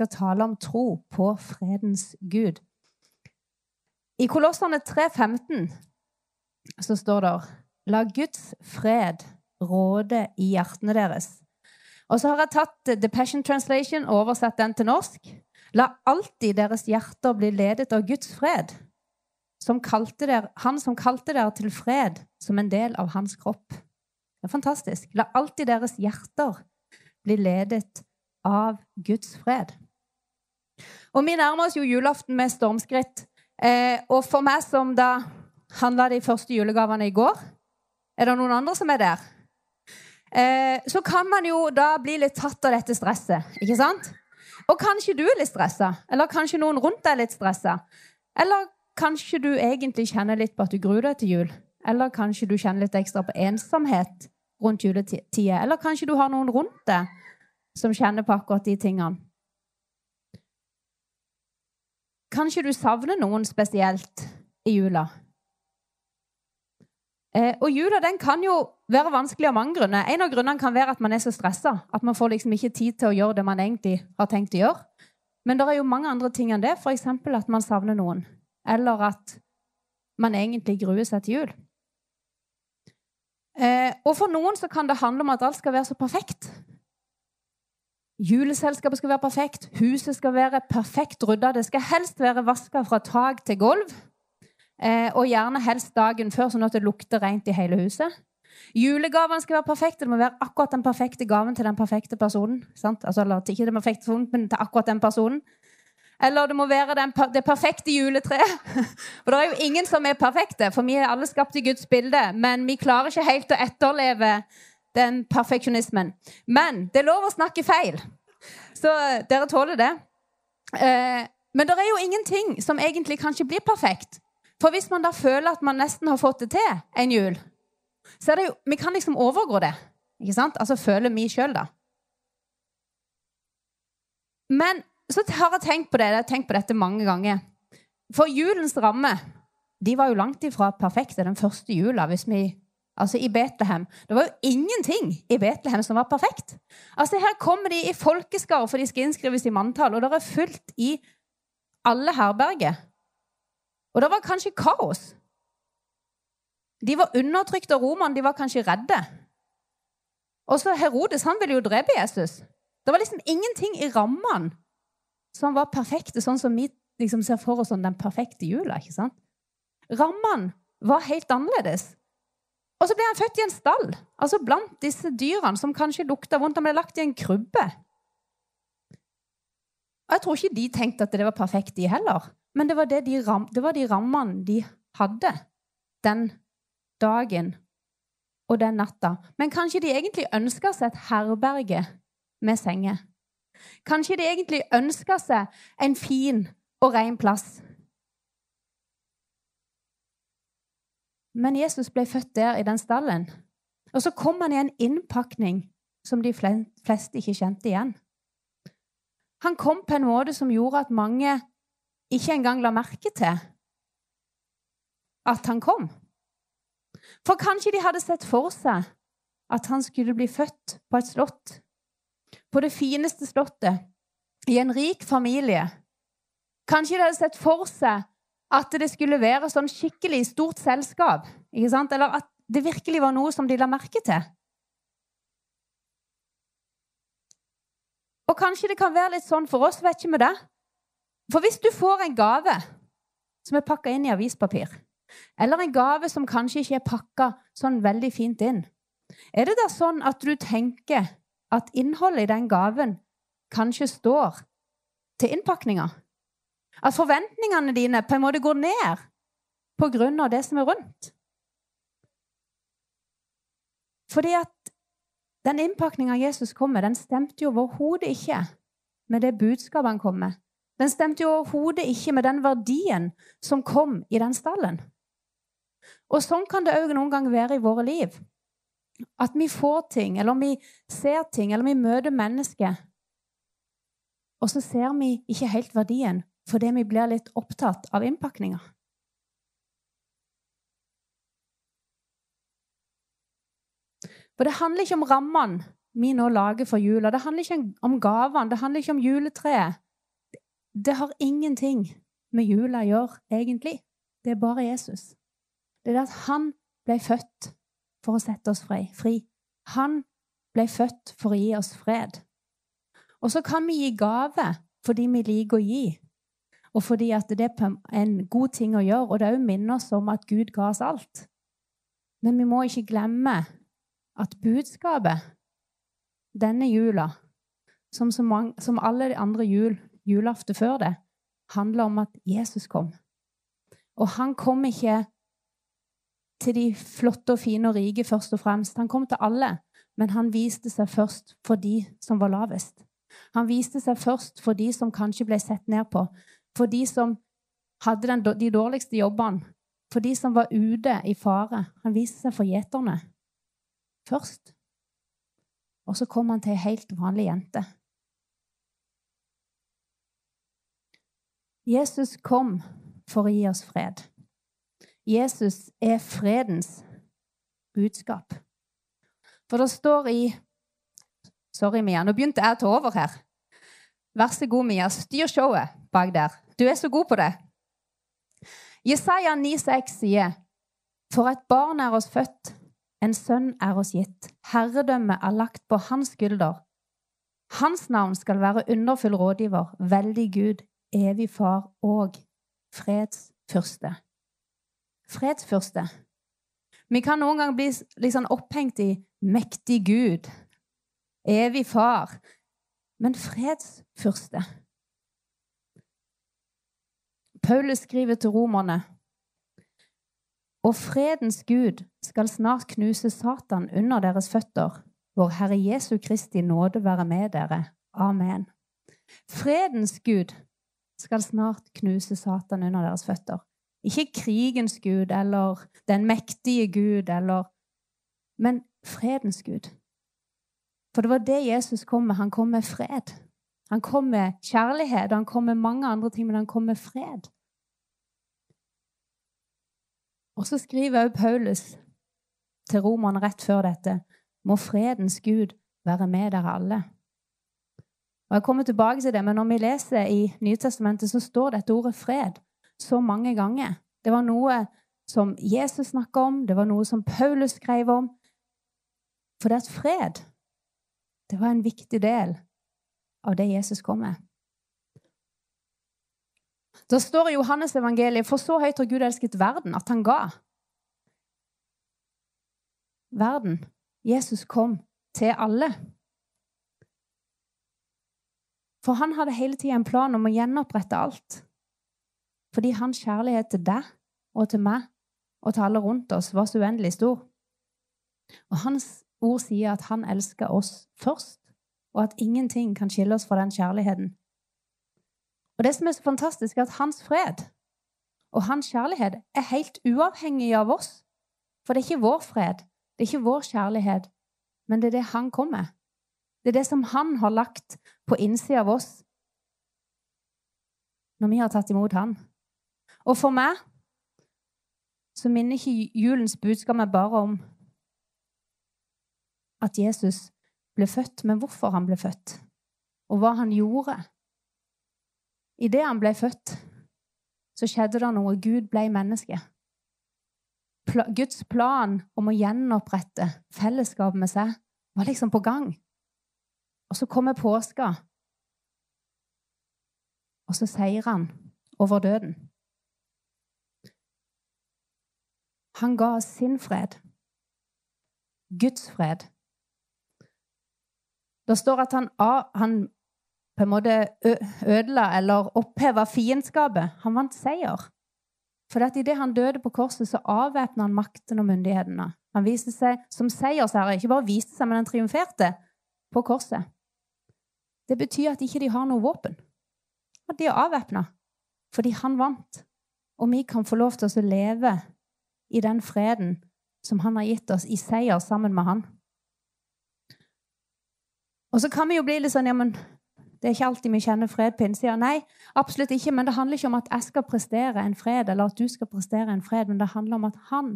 skal tale om tro på fredens Gud. I Kolossene 3,15 så står det La Guds fred råde i hjertene deres. Og så har jeg tatt The Passion Translation og oversatt den til norsk. La alltid deres hjerter bli ledet av Guds fred, som der, han som kalte dere til fred som en del av hans kropp. Det er fantastisk. La alltid deres hjerter bli ledet av Guds fred. Og vi nærmer oss jo julaften med stormskritt. Eh, og for meg som da handla de første julegavene i går Er det noen andre som er der? Eh, så kan man jo da bli litt tatt av dette stresset, ikke sant? Og kanskje du er litt stressa, eller kanskje noen rundt deg er litt stressa. Eller kanskje du egentlig kjenner litt på at du gruer deg til jul. Eller kanskje du kjenner litt ekstra på ensomhet rundt juletida. Eller kanskje du har noen rundt deg som kjenner på akkurat de tingene. Kanskje du savner noen spesielt i jula. Eh, og jula den kan jo være vanskelig av mange grunner. En av grunnene kan være at man er så stressa at man får liksom ikke tid til å gjøre det man egentlig har tenkt å gjøre. Men det er jo mange andre ting enn det, f.eks. at man savner noen. Eller at man egentlig gruer seg til jul. Eh, og for noen så kan det handle om at alt skal være så perfekt. Juleselskapet skal være perfekt, huset skal være perfekt rydda. Det skal helst være vaska fra tak til gulv. Eh, og gjerne helst dagen før, sånn at det lukter rent i hele huset. Julegavene skal være perfekte. Det må være akkurat den perfekte gaven til den perfekte personen. Altså, eller ikke den perfekte personen, men til akkurat den personen. Eller det må være den, det perfekte juletreet. For det er jo ingen som er perfekte, for vi er alle skapt i Guds bilde. Men vi klarer ikke helt å etterleve den perfeksjonismen. Men det er lov å snakke feil. Så dere tåler det. Eh, men det er jo ingenting som egentlig kanskje blir perfekt. For hvis man da føler at man nesten har fått det til en jul, så er det jo Vi kan liksom overgå det. Ikke sant? Altså føler vi sjøl, da. Men så har jeg tenkt på det, jeg har tenkt på dette mange ganger. For julens ramme de var jo langt ifra perfekte den første jula. hvis vi, altså i Betlehem. Det var jo ingenting i Betlehem som var perfekt. Altså Her kommer de i folkeskare, for de skal innskrives i manntall, og det er fullt i alle herberger. Og det var kanskje kaos. De var undertrykt av romerne, de var kanskje redde. Og så Herodes han ville jo drepe Jesus. Det var liksom ingenting i rammene som var perfekte, sånn som vi liksom ser for oss den perfekte jula. ikke sant? Rammene var helt annerledes. Og så ble han født i en stall, altså blant disse dyrene som kanskje lukta vondt. Han ble lagt i en krybbe. Og Jeg tror ikke de tenkte at det var perfekt, de heller. Men det var, det de, ram, det var de rammene de hadde den dagen og den natta. Men kanskje de egentlig ønska seg et herberge med senger. Kanskje de egentlig ønska seg en fin og ren plass. Men Jesus ble født der, i den stallen. Og så kom han i en innpakning som de fleste ikke kjente igjen. Han kom på en måte som gjorde at mange ikke engang la merke til at han kom. For kanskje de hadde sett for seg at han skulle bli født på et slott, på det fineste slottet, i en rik familie. Kanskje de hadde sett for seg at det skulle være sånn skikkelig stort selskap, eller at det virkelig var noe som de la merke til. Og kanskje det kan være litt sånn for oss, vet ikke vi det, for hvis du får en gave som er pakka inn i avispapir, eller en gave som kanskje ikke er pakka sånn veldig fint inn, er det da sånn at du tenker at innholdet i den gaven kanskje står til innpakninga? At forventningene dine på en måte går ned av det som er rundt? Fordi at den innpakninga Jesus kom med, den stemte jo overhodet ikke med det budskapet han kom med. Den stemte jo overhodet ikke med den verdien som kom i den stallen. Og sånn kan det òg noen ganger være i våre liv. At vi får ting, eller vi ser ting, eller vi møter mennesker, og så ser vi ikke helt verdien fordi vi blir litt opptatt av innpakninga. For det handler ikke om rammene vi nå lager for jula. Det handler ikke om gavene, det handler ikke om juletreet det har ingenting med jula å gjøre, egentlig. Det er bare Jesus. Det er det at han ble født for å sette oss fri. Han ble født for å gi oss fred. Og så kan vi gi gave fordi vi liker å gi, og fordi at det er en god ting å gjøre. Og det òg minner oss om at Gud ga oss alt. Men vi må ikke glemme at budskapet denne jula, som, mange, som alle de andre jul, julaften før det, handler om at Jesus kom. Og han kom ikke til de flotte og fine og rike først og fremst. Han kom til alle, men han viste seg først for de som var lavest. Han viste seg først for de som kanskje ble sett ned på, for de som hadde den, de dårligste jobbene, for de som var ute i fare. Han viste seg for gjeterne først. Og så kom han til ei helt vanlig jente. Jesus kom for å gi oss fred. Jesus er fredens budskap. For det står i Sorry, Mia. Nå begynte jeg å ta over her. Vær så god, Mia. Styr showet bak der. Du er så god på det. Jesaja 9,6 sier For et barn er oss født, en sønn er oss gitt. Herredømmet er lagt på hans skulder. Hans navn skal være underfull rådgiver, veldig Gud, evig far og fredsfyrste. Fredsfyrste. Vi kan noen ganger bli liksom opphengt i mektig Gud, evig far, men fredsfyrste. Paulus skriver til romerne og fredens Gud skal snart knuse Satan under deres føtter. Vår Herre Jesu Kristi nåde være med dere. Amen. Fredens Gud skal snart knuse Satan under deres føtter. Ikke krigens Gud eller den mektige Gud eller Men fredens Gud. For det var det Jesus kom med. Han kom med fred. Han kom med kjærlighet, han kom med mange andre ting, men han kom med fred. Og så skriver også Paulus til romerne rett før dette må fredens Gud være med dere alle. Og Jeg kommer tilbake til det, men når vi leser i Nytestamentet, så står dette ordet fred så mange ganger. Det var noe som Jesus snakka om, det var noe som Paulus skrev om. For det at fred, det var en viktig del av det Jesus kom med. Da står i Johannes evangeliet, for så høyt har Gud elsket verden, at han ga. Verden. Jesus kom til alle. For han hadde hele tida en plan om å gjenopprette alt. Fordi hans kjærlighet til deg og til meg og til alle rundt oss var så uendelig stor. Og hans ord sier at han elsker oss først, og at ingenting kan skille oss fra den kjærligheten. Og det som er så fantastisk, er at hans fred og hans kjærlighet er helt uavhengig av oss. For det er ikke vår fred, det er ikke vår kjærlighet, men det er det han kommer. Det er det som han har lagt på innsida av oss når vi har tatt imot han. Og for meg så minner ikke julens budskap meg bare om at Jesus ble født, men hvorfor han ble født, og hva han gjorde. Idet han ble født, så skjedde det noe. Gud ble menneske. Guds plan om å gjenopprette fellesskapet med seg var liksom på gang. Og så kommer påska, og så seier han over døden. Han ga oss sin fred. Guds fred. Det står at han, han på en måte ødela eller oppheva fiendskapet. Han vant seier. For idet han døde på korset, så avvæpna han makten og myndighetene. Han viste seg som seiersherre. Ikke bare viste seg, men han triumferte på korset. Det betyr at ikke de har noe våpen. At de er avvæpna. Fordi han vant. Og vi kan få lov til å leve i den freden som han har gitt oss, i seier sammen med han. Og så kan vi jo bli litt sånn Ja, men det er ikke alltid vi kjenner fred på innsida. Nei, absolutt ikke. Men det handler ikke om at jeg skal prestere en fred, eller at du skal prestere en fred, men det handler om at han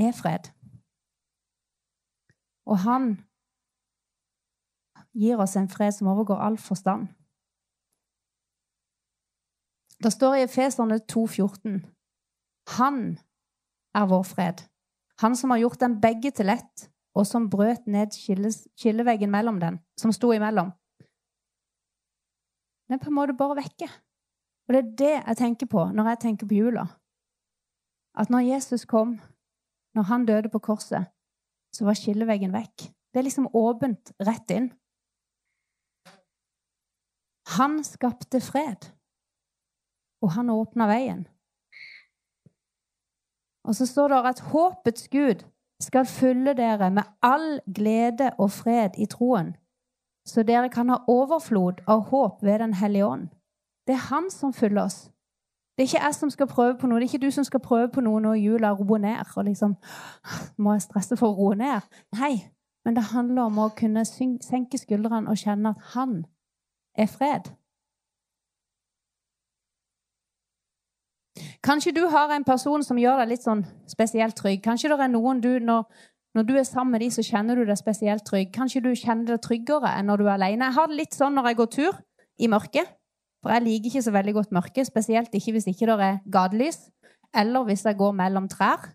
er fred. Og han gir oss en fred som overgår all forstand. Det står i Efeserne 2,14 Han er vår fred. Han som har gjort dem begge til ett, og som brøt ned skilleveggen mellom den, som sto imellom. Den er på en måte bare vekke. Og det er det jeg tenker på når jeg tenker på jula. At når Jesus kom, når han døde på korset, så var skilleveggen vekk. Det er liksom åpent rett inn. Han skapte fred, og han åpna veien. Og så står det at håpets Gud skal fylle dere med all glede og fred i troen, så dere kan ha overflod av håp ved Den hellige ånd. Det er Han som fyller oss. Det er ikke jeg som skal prøve på noe. Det er ikke du som skal prøve på noe når jula roer ned. og liksom, Må jeg stresse for å roe ned? Nei. Men det handler om å kunne senke skuldrene og kjenne at han er fred. Kanskje du har en person som gjør deg litt sånn spesielt trygg. Kanskje det er noen du, når, når du er sammen med dem, så kjenner du deg spesielt trygg. Kanskje du kjenner deg tryggere enn når du er alene. Jeg har det litt sånn når jeg går tur i mørket. For jeg liker ikke så veldig godt mørke, spesielt ikke hvis ikke det er gatelys, eller hvis jeg går mellom trær.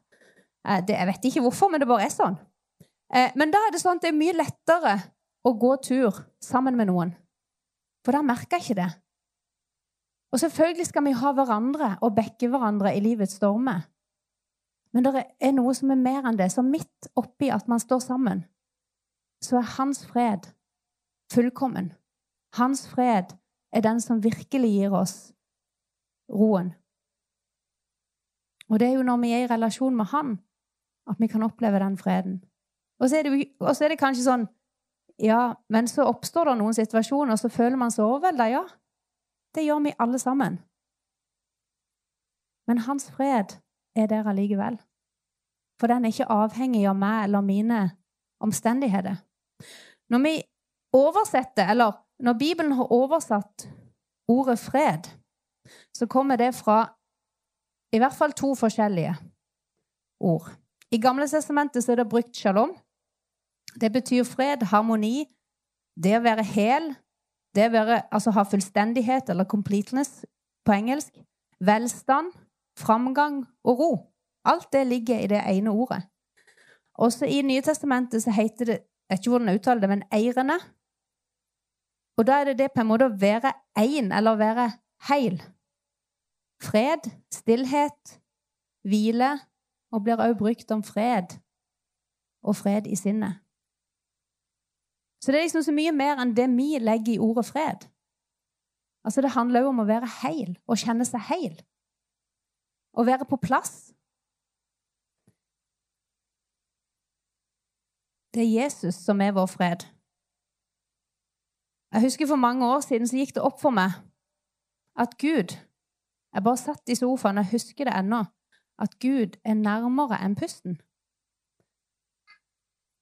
Eh, det, jeg vet ikke hvorfor, men det bare er sånn. Eh, men da er det sånn at det er mye lettere å gå tur sammen med noen. For da merker jeg ikke det. Og selvfølgelig skal vi ha hverandre og backe hverandre i livets stormer. Men det er noe som er mer enn det. Så midt oppi at man står sammen, så er hans fred fullkommen. Hans fred er den som virkelig gir oss roen. Og det er jo når vi er i relasjon med Han, at vi kan oppleve den freden. Og så er det, så er det kanskje sånn Ja, men så oppstår det noen situasjoner, og så føler man seg overvelda. Ja, det gjør vi alle sammen. Men hans fred er der allikevel. For den er ikke avhengig av meg eller mine omstendigheter. Når vi oversetter, eller når Bibelen har oversatt ordet fred, så kommer det fra i hvert fall to forskjellige ord. I Gamle testamentet er det brukt shalom. Det betyr fred, harmoni, det å være hel, det å være, altså ha fullstendighet, eller completeness på engelsk, velstand, framgang og ro. Alt det ligger i det ene ordet. Også i Nye testamentet så heter det jeg vet ikke hvordan jeg uttaler det, men eirene. Og da er det det på en måte å være én, eller være heil. Fred, stillhet, hvile, og blir også brukt om fred og fred i sinnet. Så det er liksom så mye mer enn det vi legger i ordet fred. Altså Det handler jo om å være heil, å kjenne seg heil. Å være på plass. Det er Jesus som er vår fred. Jeg husker For mange år siden så gikk det opp for meg at Gud Jeg bare satt i sofaen, jeg husker det ennå. At Gud er nærmere enn pusten.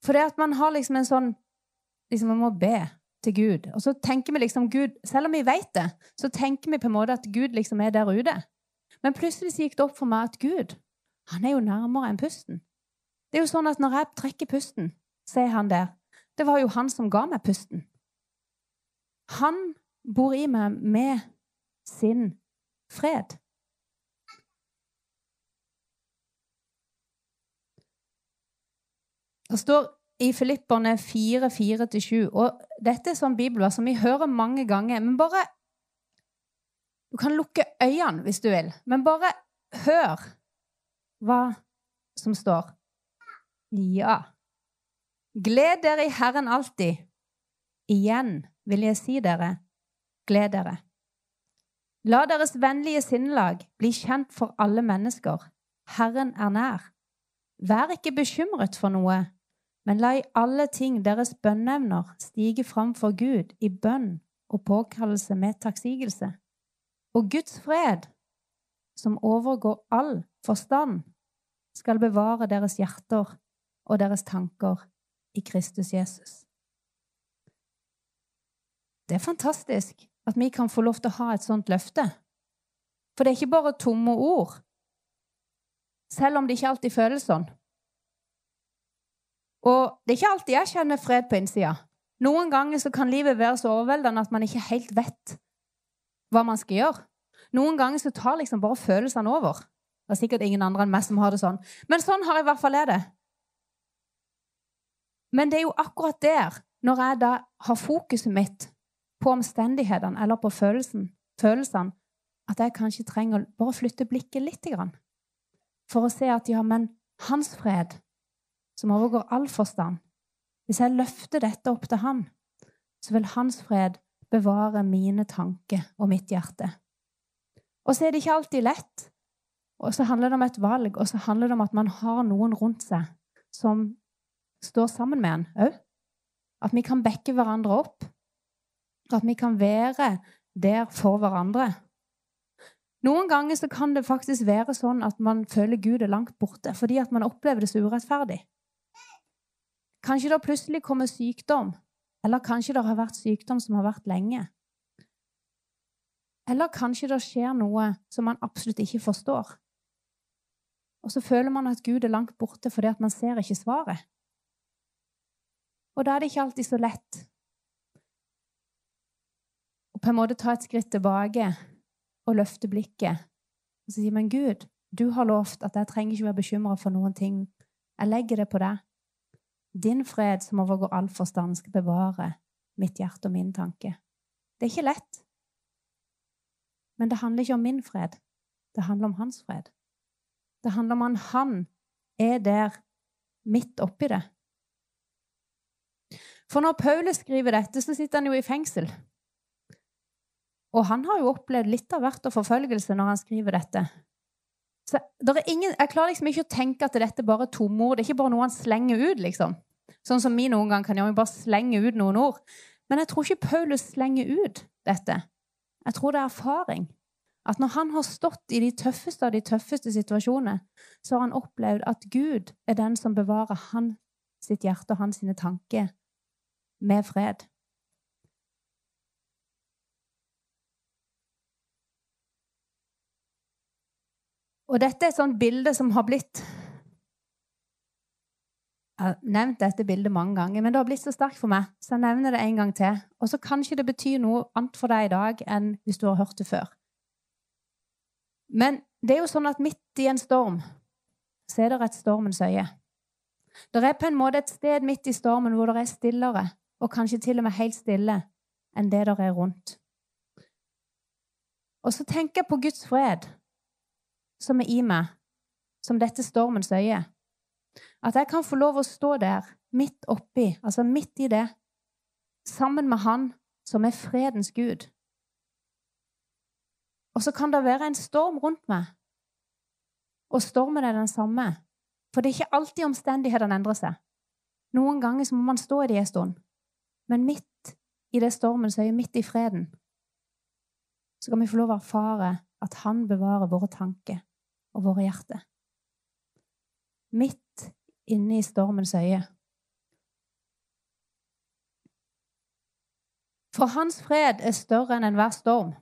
For det at man har liksom en sånn liksom Man må be til Gud. Og så tenker vi liksom Gud, Selv om vi vet det, så tenker vi på en måte at Gud liksom er der ute. Men plutselig gikk det opp for meg at Gud han er jo nærmere enn pusten. Det er jo sånn at Når jeg trekker pusten, så er han der. Det var jo han som ga meg pusten. Han bor i meg med sin fred. Det står i Filipperne 4, 4-7, og dette er sånn bibelvers som vi hører mange ganger, men bare Du kan lukke øynene hvis du vil, men bare hør hva som står. Ja. Gled dere i Herren alltid. Igjen vil jeg si dere, gled dere. La deres vennlige sinnelag bli kjent for alle mennesker. Herren er nær. Vær ikke bekymret for noe, men la i alle ting deres bønneevner stige fram for Gud i bønn og påkallelse med takksigelse. Og Guds fred, som overgår all forstand, skal bevare deres hjerter og deres tanker i Kristus Jesus. Det er fantastisk at vi kan få lov til å ha et sånt løfte. For det er ikke bare tomme ord, selv om det ikke alltid føles sånn. Og det er ikke alltid jeg kjenner fred på innsida. Noen ganger så kan livet være så overveldende at man ikke helt vet hva man skal gjøre. Noen ganger så tar liksom bare følelsene over. Det er sikkert ingen andre enn meg som har det sånn. Men sånn har i hvert fall jeg det. Men det er jo akkurat der, når jeg da har fokuset mitt på omstendighetene eller på følelsen, følelsene, at jeg kanskje trenger å bare flytte blikket litt. For å se at ja, men hans fred, som overgår all forstand Hvis jeg løfter dette opp til han, så vil hans fred bevare mine tanker og mitt hjerte. Og så er det ikke alltid lett. Og så handler det om et valg, og så handler det om at man har noen rundt seg som står sammen med en òg. At vi kan backe hverandre opp. At vi kan være der for hverandre. Noen ganger så kan det faktisk være sånn at man føler Gud er langt borte fordi at man opplever det så urettferdig. Kanskje det plutselig kommer sykdom, eller kanskje det har vært sykdom som har vært lenge. Eller kanskje det skjer noe som man absolutt ikke forstår. Og så føler man at Gud er langt borte fordi at man ser ikke svaret. Og da er det ikke alltid så lett å på en måte ta et skritt tilbake og løfte blikket og si men Gud, du har lovt at jeg trenger ikke være bekymra for noen ting. Jeg legger det på deg. Din fred som overgår all forstand, skal bevare mitt hjerte og min tanke. Det er ikke lett. Men det handler ikke om min fred. Det handler om hans fred. Det handler om at han er der midt oppi det. For når Paulus skriver dette, så sitter han jo i fengsel. Og han har jo opplevd litt av hvert av forfølgelse når han skriver dette. Så ingen, Jeg klarer liksom ikke å tenke at dette bare er tomme ord. Det er ikke bare noe han slenger ut. liksom. Sånn som vi noen gang kan gjøre. Vi bare slenger ut noen ord. Men jeg tror ikke Paulus slenger ut dette. Jeg tror det er erfaring. At når han har stått i de tøffeste av de tøffeste situasjonene, så har han opplevd at Gud er den som bevarer han sitt hjerte og hans tanker med fred. Og dette er et sånt bilde som har blitt Jeg har nevnt dette bildet mange ganger, men det har blitt så sterkt for meg, så jeg nevner det en gang til. Og så kanskje det betyr noe annet for deg i dag enn hvis du har hørt det før. Men det er jo sånn at midt i en storm så er det et stormens øye. Det er på en måte et sted midt i stormen hvor det er stillere, og kanskje til og med helt stille, enn det der er rundt. Og så tenker jeg på Guds fred som er i meg, som dette stormens øye. At jeg kan få lov å stå der, midt oppi, altså midt i det, sammen med Han som er fredens Gud. Og så kan det være en storm rundt meg, og stormen er den samme. For det er ikke alltid omstendighetene endrer seg. Noen ganger så må man stå i det en stund. Men midt i det stormens øye, midt i freden, så kan vi få lov å erfare at Han bevarer våre tanker og våre hjerter. Midt inne i stormens øye. For hans fred er større enn enhver storm.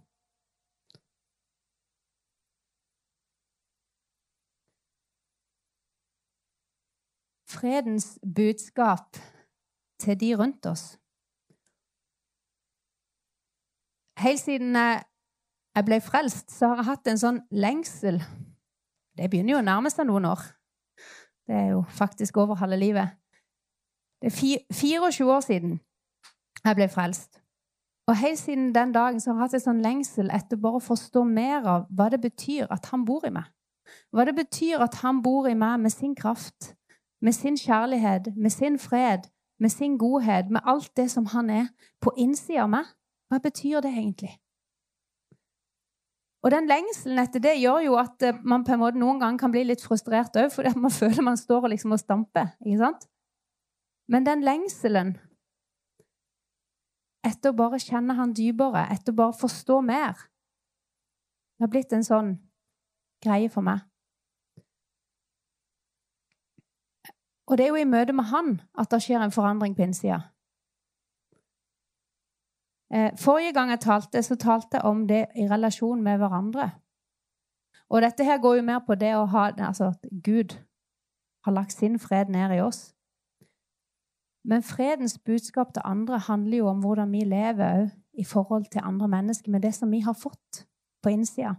Fredens budskap til de rundt oss. Helt siden jeg ble frelst, så har jeg hatt en sånn lengsel det begynner jo å nærme seg noen år. Det er jo faktisk over halve livet. Det er 24 år siden jeg ble frelst. Og helt siden den dagen så har jeg hatt en sånn lengsel etter bare å forstå mer av hva det betyr at han bor i meg. Hva det betyr at han bor i meg med sin kraft, med sin kjærlighet, med sin fred, med sin godhet, med alt det som han er på innsida av meg. Hva betyr det egentlig? Og den lengselen etter det gjør jo at eh, man på en måte noen ganger kan bli litt frustrert òg, fordi man føler man står liksom og stamper. ikke sant? Men den lengselen etter å bare kjenne han dypere, etter å bare forstå mer, det har blitt en sånn greie for meg. Og det er jo i møte med han at det skjer en forandring på innsida. Eh, forrige gang jeg talte, så talte jeg om det i relasjon med hverandre. Og dette her går jo mer på det å ha Altså at Gud har lagt sin fred ned i oss. Men fredens budskap til andre handler jo om hvordan vi lever òg i forhold til andre mennesker med det som vi har fått på innsida.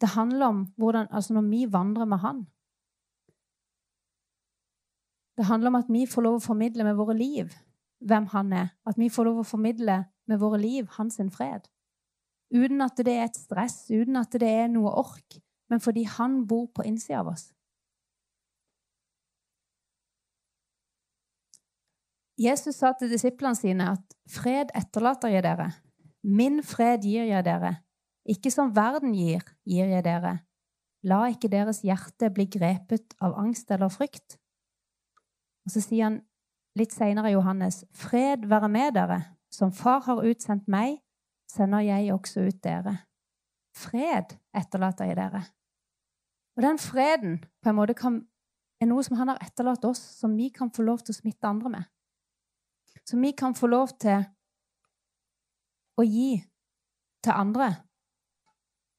Det handler om hvordan, altså når vi vandrer med Han. Det handler om at vi får lov å formidle med våre liv hvem Han er. At vi får lov å formidle med våre liv hans fred. Uten at det er et stress, uten at det er noe ork, men fordi Han bor på innsida av oss. Jesus sa til disiplene sine at 'fred etterlater jeg dere'. 'Min fred gir jeg dere'. Ikke som verden gir, gir jeg dere. La ikke deres hjerte bli grepet av angst eller frykt. Og så sier han litt seinere Johannes, fred være med dere. Som far har utsendt meg, sender jeg også ut dere. Fred etterlater jeg dere. Og den freden på en måte kan, er noe som han har etterlatt oss, som vi kan få lov til å smitte andre med. Som vi kan få lov til å gi til andre.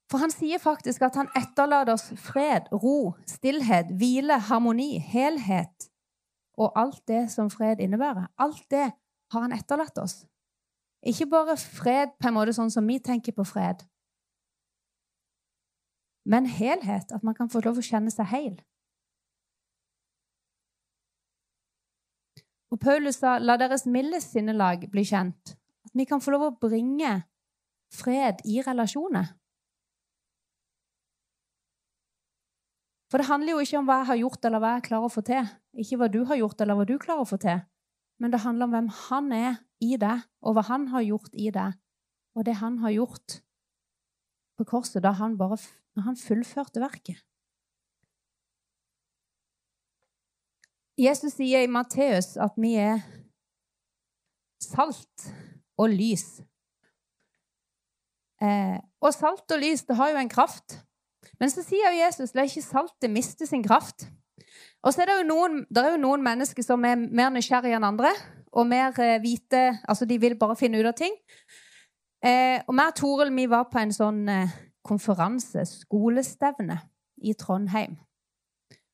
For han sier faktisk at han etterlater oss fred, ro, stillhet, hvile, harmoni, helhet og alt det som fred innebærer. Alt det har han etterlatt oss. Ikke bare fred på en måte sånn som vi tenker på fred, men helhet. At man kan få lov å kjenne seg hel. Og Paulus sa, 'La deres milde sinnelag bli kjent'. At vi kan få lov å bringe fred i relasjoner. For det handler jo ikke om hva jeg har gjort, eller hva jeg klarer å få til. Ikke hva du har gjort, eller hva du klarer å få til. Men det handler om hvem han er i deg, og hva han har gjort i deg. Og det han har gjort på korset da han bare han fullførte verket. Jesus sier i Matteus at vi er salt og lys. Eh, og salt og lys det har jo en kraft. Men så sier jo Jesus la ikke saltet miste sin kraft. Og så er det jo noen, det er jo noen mennesker som er mer nysgjerrige enn andre. Og mer eh, hvite Altså, de vil bare finne ut av ting. Eh, og meg og Toril vi var på en sånn eh, konferanse, skolestevne, i Trondheim.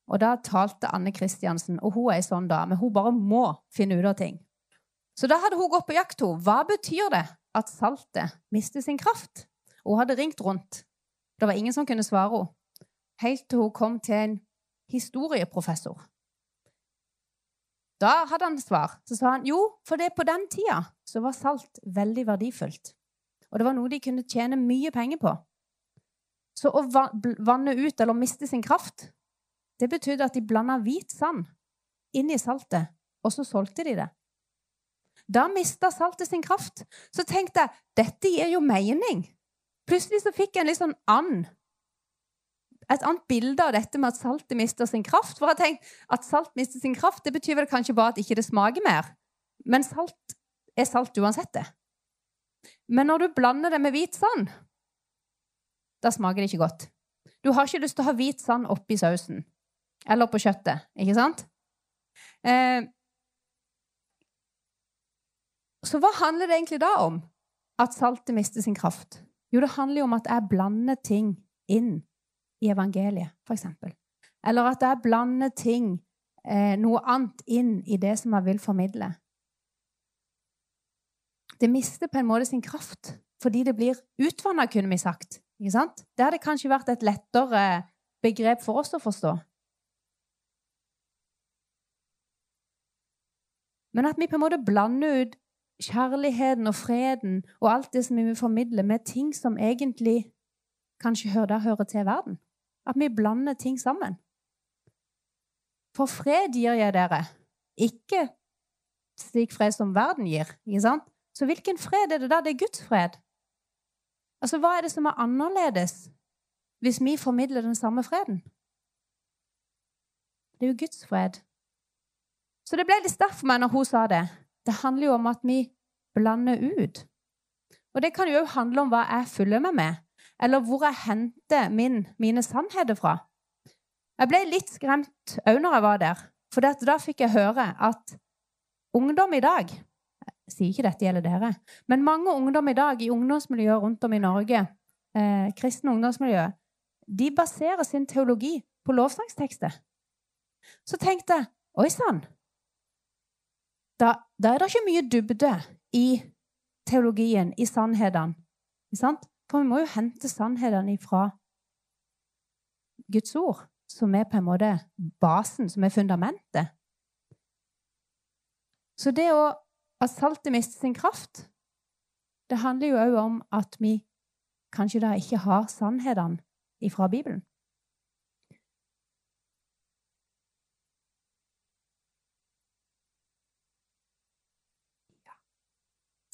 Og da talte Anne Kristiansen, og hun er ei sånn dame. Hun bare må finne ut av ting. Så da hadde hun gått på jakt. Hva betyr det at saltet mister sin kraft? Hun hadde ringt rundt det var ingen som kunne svare henne. Helt til hun kom til en historieprofessor. Da hadde han svar. Så sa han jo, for det på den tida så var salt veldig verdifullt. Og det var noe de kunne tjene mye penger på. Så å vanne ut eller miste sin kraft, det betydde at de blanda hvit sand inn i saltet, og så solgte de det. Da mista saltet sin kraft. Så tenkte jeg dette gir jo mening. Plutselig så fikk jeg en litt sånn and. Et annet bilde av dette med at saltet mister sin kraft. For jeg tenkte at salt mister sin kraft, det betyr vel kanskje bare at ikke det smaker mer. Men salt er salt uansett, det. Men når du blander det med hvit sand, da smaker det ikke godt. Du har ikke lyst til å ha hvit sand oppi sausen. Eller på kjøttet, ikke sant? Eh, så hva handler det egentlig da om? At saltet mister sin kraft? Jo, det handler jo om at jeg blander ting inn i evangeliet, f.eks. Eller at jeg blander ting, eh, noe annet, inn i det som jeg vil formidle. Det mister på en måte sin kraft fordi det blir utvanna, kunne vi sagt. Ikke sant? Det hadde kanskje vært et lettere begrep for oss å forstå. Men at vi på en måte blander ut kjærligheten og freden og alt det som vi vil formidle, med ting som egentlig kanskje hører, hører til verden. At vi blander ting sammen. For fred gir jeg dere, ikke slik fred som verden gir. ikke sant? Så hvilken fred er det da? Det er Guds fred. Altså, Hva er det som er annerledes hvis vi formidler den samme freden? Det er jo Guds fred. Så det ble litt sterkt for meg når hun sa det. Det handler jo om at vi blander ut. Og det kan jo òg handle om hva jeg følger meg med, eller hvor jeg henter min, mine sannheter fra. Jeg ble litt skremt òg når jeg var der, for da fikk jeg høre at ungdom i dag Jeg sier ikke dette gjelder dere, men mange ungdom i dag i ungdomsmiljøer rundt om i Norge, eh, kristne ungdomsmiljøer, de baserer sin teologi på lovsangstekster. Så tenkte jeg Oi sann, da, er det ikke mye dybde i teologien, i sannhetene. For vi må jo hente sannhetene ifra Guds ord, som er på en måte basen, som er fundamentet. Så det å at saltet mister sin kraft, det handler jo òg om at vi kanskje da ikke har sannhetene ifra Bibelen.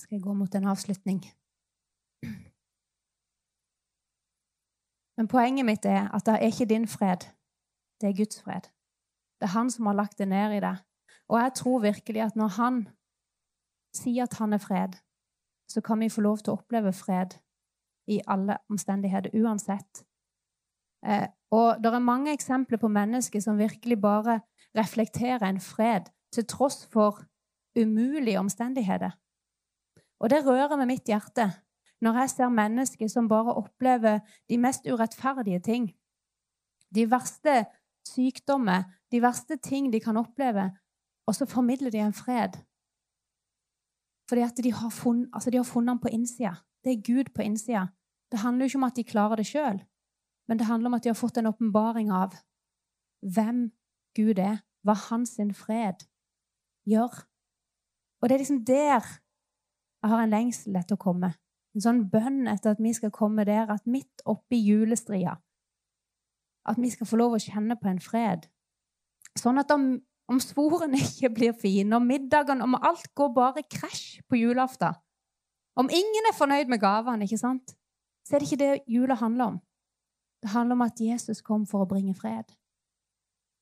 Skal jeg gå mot en avslutning? Men poenget mitt er at det er ikke din fred. Det er Guds fred. Det er han som har lagt det ned i deg. Og jeg tror virkelig at når han sier at han er fred, så kan vi få lov til å oppleve fred i alle omstendigheter, uansett. Eh, og det er mange eksempler på mennesker som virkelig bare reflekterer en fred til tross for umulige omstendigheter. Og det rører med mitt hjerte når jeg ser mennesker som bare opplever de mest urettferdige ting, de verste sykdommer, de verste ting de kan oppleve, og så formidler de en fred. Fordi at de har altså funnet den på innsida. Det er Gud på innsida. Det handler jo ikke om at de klarer det sjøl, men det handler om at de har fått en åpenbaring av hvem Gud er, hva hans fred gjør. Og det er liksom der jeg har en lengsel etter å komme. En sånn bønn etter at vi skal komme der, at midt oppi julestria At vi skal få lov å kjenne på en fred. Sånn at om, om sporene ikke blir fine, om middagen Om alt går bare krasj på julaften Om ingen er fornøyd med gavene, ikke sant? så er det ikke det jula handler om. Det handler om at Jesus kom for å bringe fred.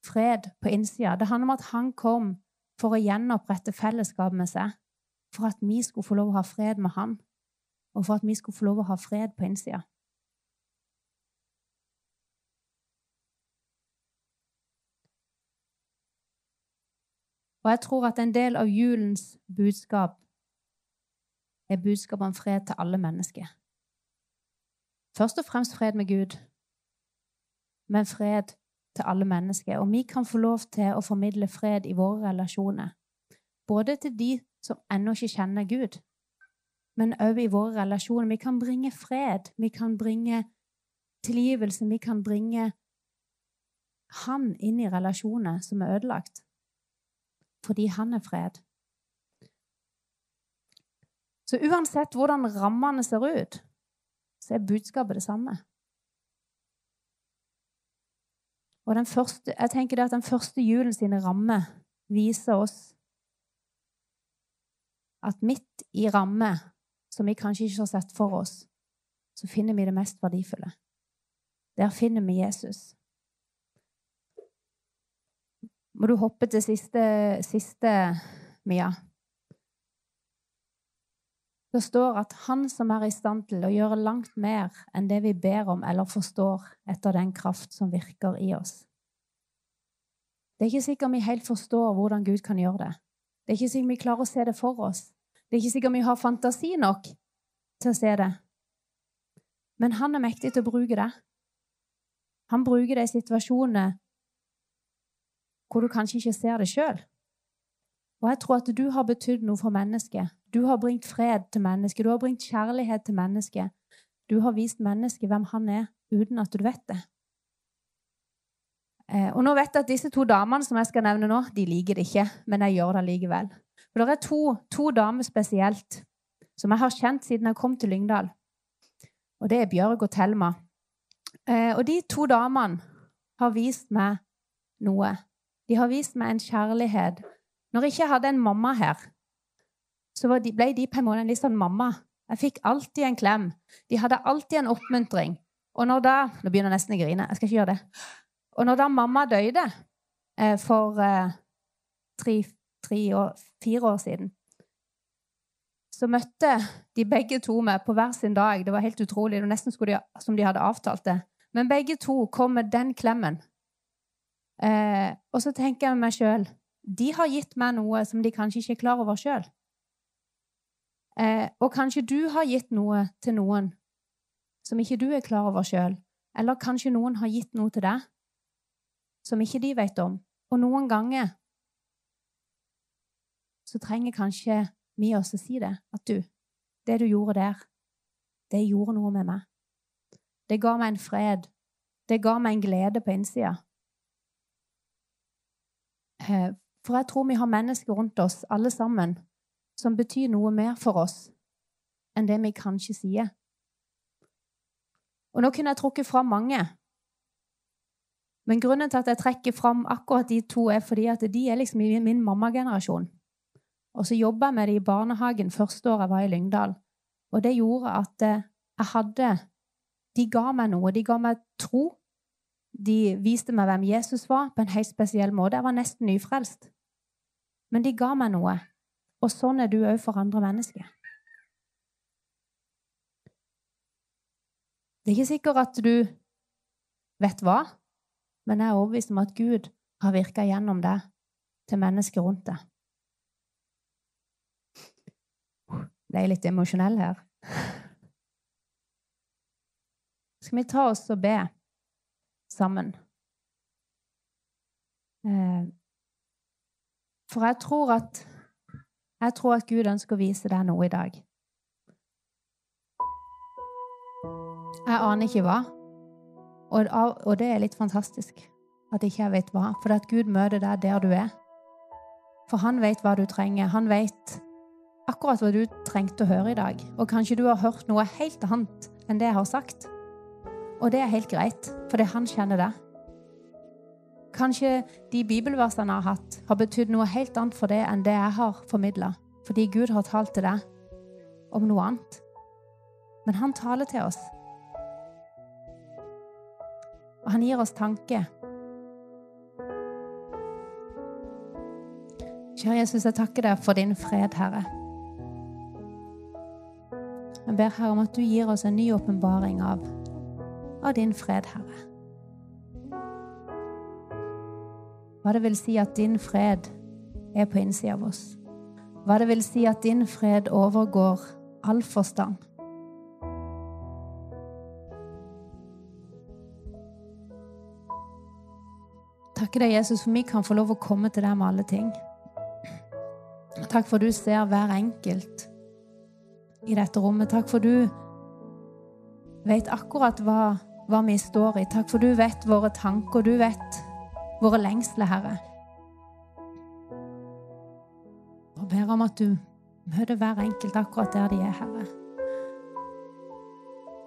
Fred på innsida. Det handler om at han kom for å gjenopprette fellesskapet med seg, for at vi skulle få lov å ha fred med han og for at vi skulle få lov å ha fred på innsida. Og jeg tror at en del av julens budskap er budskap om fred til alle mennesker. Først og fremst fred med Gud, men fred til alle mennesker. Og vi kan få lov til å formidle fred i våre relasjoner, både til de som ennå ikke kjenner Gud, men òg i våre relasjoner. Vi kan bringe fred, vi kan bringe tilgivelse, vi kan bringe han inn i relasjoner som er ødelagt, fordi han er fred. Så uansett hvordan rammene ser ut, så er budskapet det samme. Og den første, jeg tenker at den første julen sine rammer viser oss at midt i ramme som vi kanskje ikke har sett for oss, så finner vi det mest verdifulle. Der finner vi Jesus. Må du hoppe til siste, siste Mia? Det står at Han som er i stand til å gjøre langt mer enn det vi ber om eller forstår etter den kraft som virker i oss. Det er ikke sikkert vi helt forstår hvordan Gud kan gjøre det. Det er ikke sikkert vi klarer å se det for oss. Det er ikke sikkert vi har fantasi nok til å se det. Men han er mektig til å bruke det. Han bruker det i situasjoner hvor du kanskje ikke ser det sjøl. Og jeg tror at du har betydd noe for mennesket. Du har bringt fred til mennesket. Du har bringt kjærlighet til mennesket. Du har vist mennesket hvem han er, uten at du vet det. Eh, og nå vet jeg at disse to damene som jeg skal nevne nå, de liker det ikke, men jeg gjør det likevel. For det er to, to damer spesielt som jeg har kjent siden jeg kom til Lyngdal. Og det er Bjørg og Thelma. Eh, og de to damene har vist meg noe. De har vist meg en kjærlighet. Når jeg ikke hadde en mamma her, så ble de på en måte en litt sånn mamma. Jeg fikk alltid en klem. De hadde alltid en oppmuntring. Og når da Nå begynner jeg nesten å grine. Jeg skal ikke gjøre det. Og når da mamma døde eh, for eh, tre, tre år, fire år siden, så møtte de begge to meg på hver sin dag. Det var helt utrolig. Det var nesten de, som de hadde avtalt det. Men begge to kom med den klemmen. Eh, og så tenker jeg meg sjøl De har gitt meg noe som de kanskje ikke er klar over sjøl. Eh, og kanskje du har gitt noe til noen som ikke du er klar over sjøl. Eller kanskje noen har gitt noe til deg som ikke de vet om. Og noen ganger så trenger kanskje vi også si det. At du, det du gjorde der, det gjorde noe med meg. Det ga meg en fred. Det ga meg en glede på innsida. Eh, for jeg tror vi har mennesker rundt oss, alle sammen, som betyr noe mer for oss enn det vi kanskje sier. Og nå kunne jeg trukket fram mange. Men grunnen til at jeg trekker fram akkurat de to, er fordi at de er liksom i min mammagenerasjon. Og så jobba jeg med det i barnehagen første året jeg var i Lyngdal. Og det gjorde at eh, jeg hadde De ga meg noe. De ga meg tro. De viste meg hvem Jesus var, på en helt spesiell måte. Jeg var nesten nyfrelst. Men de ga meg noe. Og sånn er du òg for andre mennesker. Det er ikke sikkert at du vet hva, men jeg er overbevist om at Gud har virka gjennom deg til mennesker rundt deg. Ble er litt emosjonell her? Skal vi ta oss og be sammen? Eh, for jeg tror at jeg tror at Gud ønsker å vise deg noe i dag. Jeg aner ikke hva, og, det er litt fantastisk at ikke jeg vet hva, for at Gud møter deg der du er. For han vet hva du trenger. Han vet akkurat hva du trengte å høre i dag. Og kanskje du har hørt noe helt annet enn det jeg har sagt. Og det er helt greit, fordi han kjenner det. Kanskje de bibelversene jeg har hatt, har betydd noe helt annet for det enn det jeg har formidla, fordi Gud har talt til deg om noe annet. Men han taler til oss. Og han gir oss tanke. Kjære Jesus, jeg takker deg for din fred, Herre. Jeg ber Herre om at du gir oss en ny åpenbaring av, av din fred, Herre. Hva det vil si at din fred er på innsida av oss. Hva det vil si at din fred overgår all forstand. Takker deg, Jesus, for vi kan få lov å komme til deg med alle ting. Takk for du ser hver enkelt i dette rommet. Takk for du vet akkurat hva, hva vi står i. Takk for du vet våre tanker. Du vet våre lengsler, Herre. Og ber om at du møter hver enkelt akkurat der de er, Herre.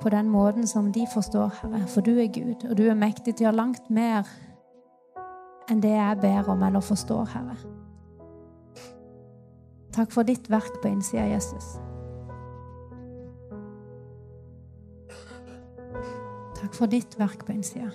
På den måten som de forstår, Herre. For du er Gud, og du er mektig til å gjøre langt mer enn det jeg ber om eller forstår, Herre. Takk for ditt verk på innsida Jesus. Takk for ditt verk på innsida.